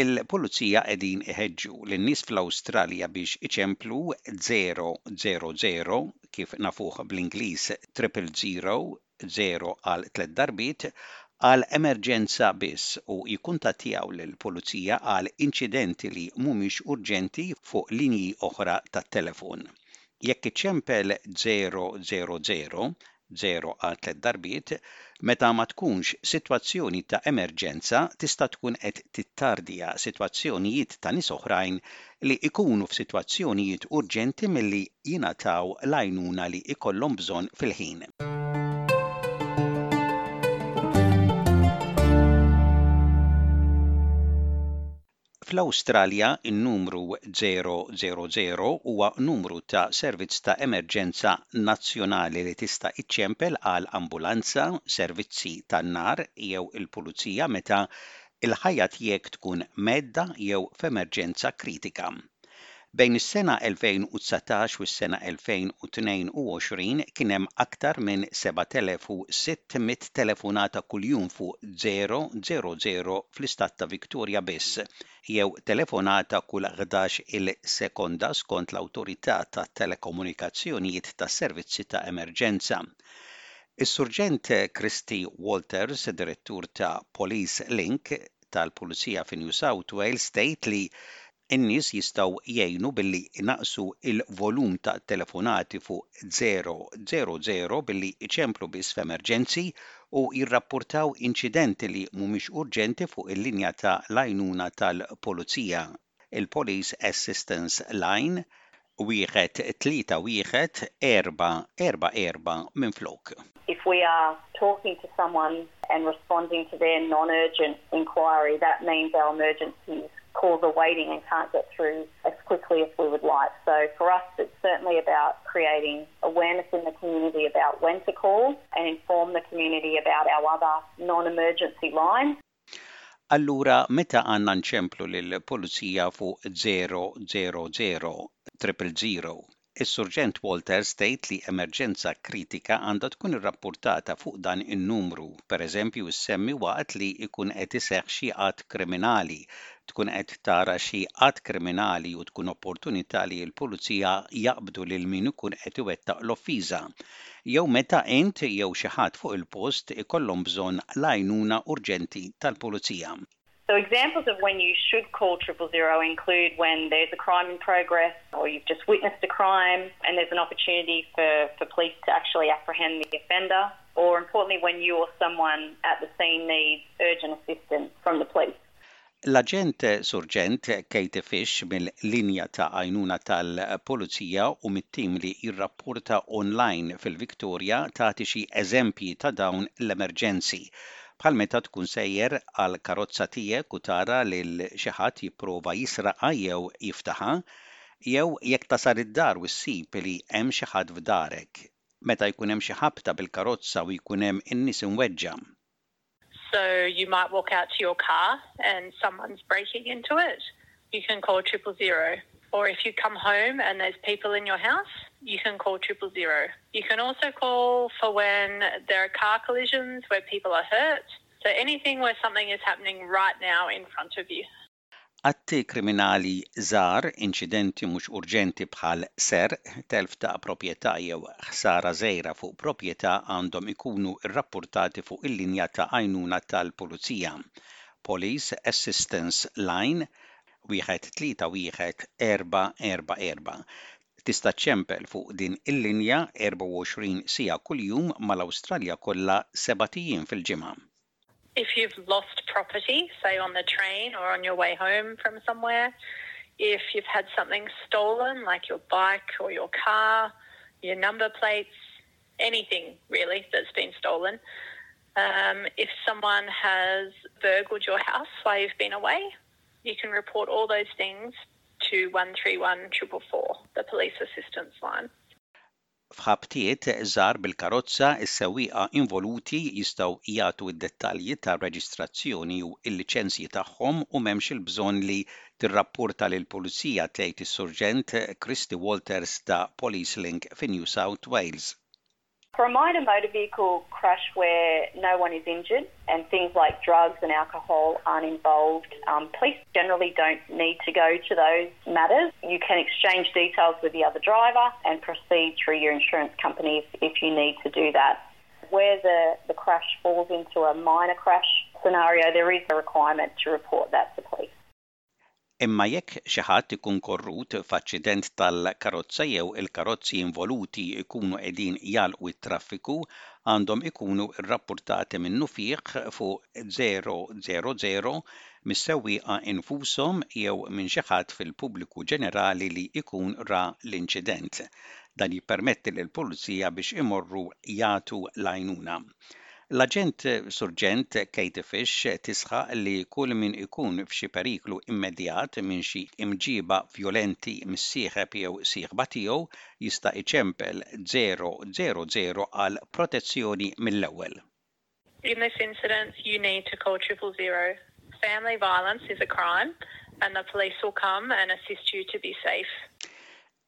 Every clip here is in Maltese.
Il-Pulizija qegħdin iħeġġu lin-nies fl-Awstralja biex iċemplu 'zero zero zero', kif nafuh bl-Ingliż 'triple zero', żero għal tliet darbiet għal emerġenza biss u jikkuntattjaw lill-pulizija għal inċidenti li mhumiex urġenti fuq linji oħra tat-telefon. Jekk iċċempel żero żero żero, żero għal tliet darbiet, meta ma tkunx sitwazzjoni ta' emerġenza, tista' tkun qed tittardja sitwazzjonijiet ta' nies oħrajn li jkunu f'sitwazzjonijiet urġenti milli jingħataw l-għajnuna li jkollhom bżonn fil-ħin. Fl-Awstralja, in-numru 000 huwa numru ta' servizz ta' emerġenza nazzjonali li tista' iċċempel għal ambulanza, servizzi tan-nar jew il-pulizija meta il-ħajja tiegħek tkun mhedda jew f'emerġenza kritika. Bejn is-sena 2019 u s-sena 2022 kien hemm aktar minn 7,600 telefonata kuljum fuq 000 fl-Istat ta' Victoria biss, jew telefonata kull ħdax-il sekonda skont l-Awtorità tat-Telekomunikazzjonijiet tas-Servizzi ta' Emerġenza. Is-Surġent Kristy Walters, Direttur ta' Police Link tal-Pulizija fi New South Wales, tgħid li n-nies jistgħu jgħinu billi jnaqqsu l-volum ta' telefonati fuq 000 billi jċemplu biss f'emerġenzi u jirrappurtaw inċidenti li mhumiex urġenti fuq il-linja ta' l-għajnuna tal-Pulizija. il-Police Assistance Line, wieħed tlieta wieħed erba erba erba minn flok. If we are talking to someone and responding to their non-urgent inquiry, that means our emergencies. calls are waiting and can't get through as quickly as we would like. So for us, it's certainly about creating awareness in the community about when to call and inform the community about our other non-emergency lines. Allura meta għandna nċemplu lill-Pulizija fuq 000 triple zero? Is-Surġent Walters tgħid li emerġenza kritika għandha tkun irrappurtata fuq dan in-numru, pereżempju issemmi waqt li jkun qed iseħħ xi att kriminali, tkun qed tara xi att kriminali u tkun opportunità li l-Pulizija jaqbdu lil min ikun qed iwettaq l-offiża. Jew meta int jew xi ħadd fuq il-post ikollhom bżonn l-għajnuna urġenti tal-pulizija. So examples of when you should call triple zero include when there's a crime in progress or you've just witnessed a crime and there's an opportunity for, for police to actually apprehend the offender or importantly when you or someone at the scene needs urgent assistance from the police. L-Aġent Surġent Katie Fish mill-Linja ta' Għajnuna tal-Pulizija u mit-tim li jirrappurta online fil-Victoria tagħti xi eżempji ta' dawn l-emerġenzi, bħal meta tkun sejjer għall-karozza tiegħek u tara lil xi ħadd jipprova jisraqha jew jiftaħha, jew jekk tasal id-dar u ssib li hemm xi ħadd f'darek, meta jkun hemm xi ħabta bil-karozza u jkun hemm in-nies imweġġa'. So you might walk out to your car and someone's breaking into it. You can call triple zero or if you come home and there's people in your house, you can call triple zero. You can also call for when there are car collisions where people are hurt. So anything where something is happening right now in front of you. Atti kriminali żgħar, inċidenti mhux urġenti bħal serq, telf ta' proprjetà jew ħsara żgħira fuq proprjetà għandhom ikunu rrappurtati fuq il-linja ta' għajnuna tal-pulizija, Police Assistance Line, wieħed tlieta wieħed erbgħa erbgħa erbgħa. Tista' ċċempel fuq din il-linja 24 siegħa kuljum mal-Awstralja kollha sebat ijiem fil-ġimgħa. If you've lost property, say on the train or on your way home from somewhere, if you've had something stolen like your bike or your car, your number plates, anything really that's been stolen, um, if someone has burgled your house while you've been away, You can report all those things to 131444, the police assistance line. F'ħabtiet żgħar bil-karozza, is-sewwieqa involuti jistgħu jagħtu d-dettalji tar-reġistrazzjoni u l-liċenzji tagħhom u m'hemmx il-bżonn li tirrappurta lill-pulizija, tgħid is-Surġent Christy Walters ta' Policelink fi New South Wales. For a minor motor vehicle crash where no one is injured, and things like drugs and alcohol aren't involved, um, police generally don't need to go to those matters. You can exchange details with the other driver and proceed through your insurance company if, if you need to do that. Where the, the crash falls into a minor crash scenario, there is a requirement to report that to police. Imma jekk xi ħadd ikun korrut f'aċċident tal-karozza jew il-karozzi involuti jkunu qegħdin jagħlqu t-traffiku, għandhom ikunu rrappurtati minnufih fuq 000 mis-sewwieqa infushom jew minn xi ħadd fil-pubbliku ġenerali li jkun ra l-inċident. Dan jippermetti lill-pulizija biex imorru jagħtu l-għajnuna. L-Aġent Surġent Katie Fish tisħaq li kull min ikun f'xi periklu immedjat minn xi imġiba vjolenti mis-sieħeb jew sieħba tiegħu jista' iċempel 000 għal protezzjoni mill-ewwel. In this incident you need to call triple zero. Family violence is a crime and the police will come and assist you to be safe.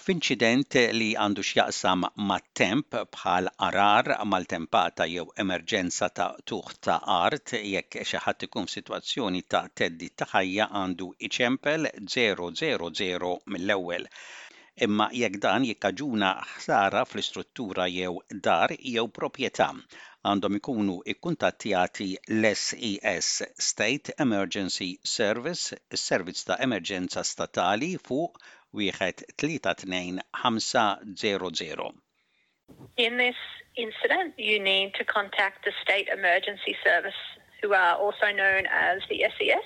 F'inċident li għandu x'jaqsam mat-temp, bħal għargħar, maltempata jew emerġenza ta' qtugħ ta' art, jekk xi ħadd ikun f'sitwazzjoni ta' theddid ta' ħajja għandu iċempel 000 mill-ewwel. Imma jekk dan jikkaġuna ħsara fl-istruttura jew dar jew proprjetà, għandhom ikunu kkuntattjati l-SES, State Emergency Service, is-Servizz ta' Emerġenza Statali, fuq In this incident, you need to contact the State Emergency Service, who are also known as the SES,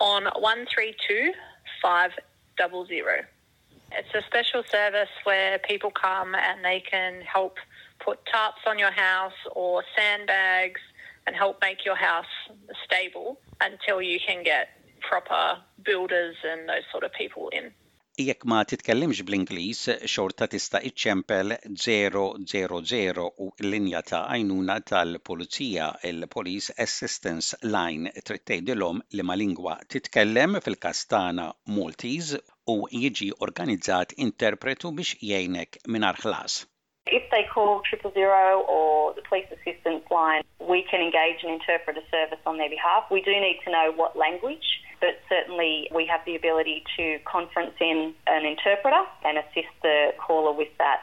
on 132 500. It's a special service where people come and they can help put tarps on your house or sandbags and help make your house stable until you can get proper builders and those sort of people in. Jekk ma titkellimx bl-Ingliż, xorta tista' iċċempel 000 u l-linja ta' għajnuna tal-pulizija, il-Police Assistance Line, trid tgħidilhom liema lingwa titkellem, fil-każ tagħna Maltese, u jiġi organizzat interpretu biex jgħinek mingħajr ħlas. If they call triple zero or the police assistance line we can engage an interpreter service on their behalf. We do need to know what language but certainly we have the ability to conference in an interpreter and assist the caller with that.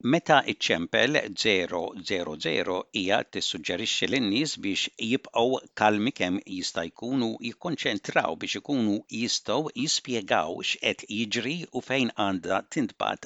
Meta ċċempel zero zero zero hija tissuġġerixxi lin-nies biex jibqgħu kalmi kemm jista' jkun u jikkonċentraw biex ikunu jistgħu jispjegaw x'qed jiġri u fejn għandha tintbagħat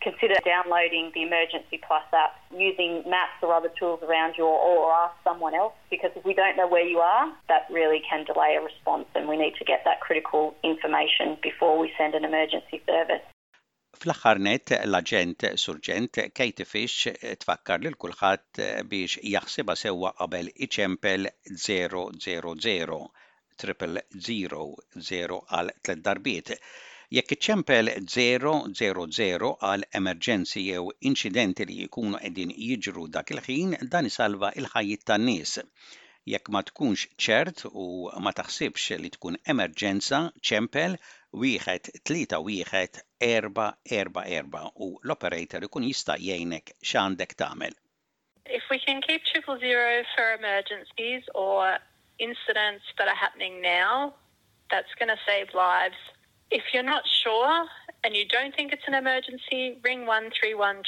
Consider downloading the emergency plus app using maps or other tools around you or ask someone else because if we don't know where you are that really can delay a response and we need to get that critical information before we send an emergency service. Fl-aħħar nett, l-Aġent Surġent Katie Fish tfakkar lil kulħadd biex jaħsibha sewwa qabel iċempel 000 triple zero zero għal tliet darbiet. Jekk iċċempel 000 għal emerġenzi jew inċidenti li jkunu qegħdin jiġru dak il-ħin, dan isalva l-ħajjiet tan-nies. Jekk ma tkunx ċert u ma taħsibx li tkun emerġenza, ċempel 1 3 1 4 4 4 u l-operator ikun jista' jgħinek x'għandek tagħmel. If we can keep triple zero for emergencies or incidents that are happening now, that's going to save lives. If you're not sure and you don't think it's an emergency, ring 131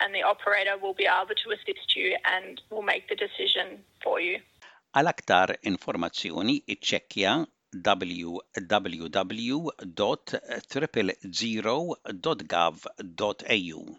and the operator will be able to assist you and will make the decision for you. Għal aktar informazzjoni iċċekkja www.triplezero.gov.au.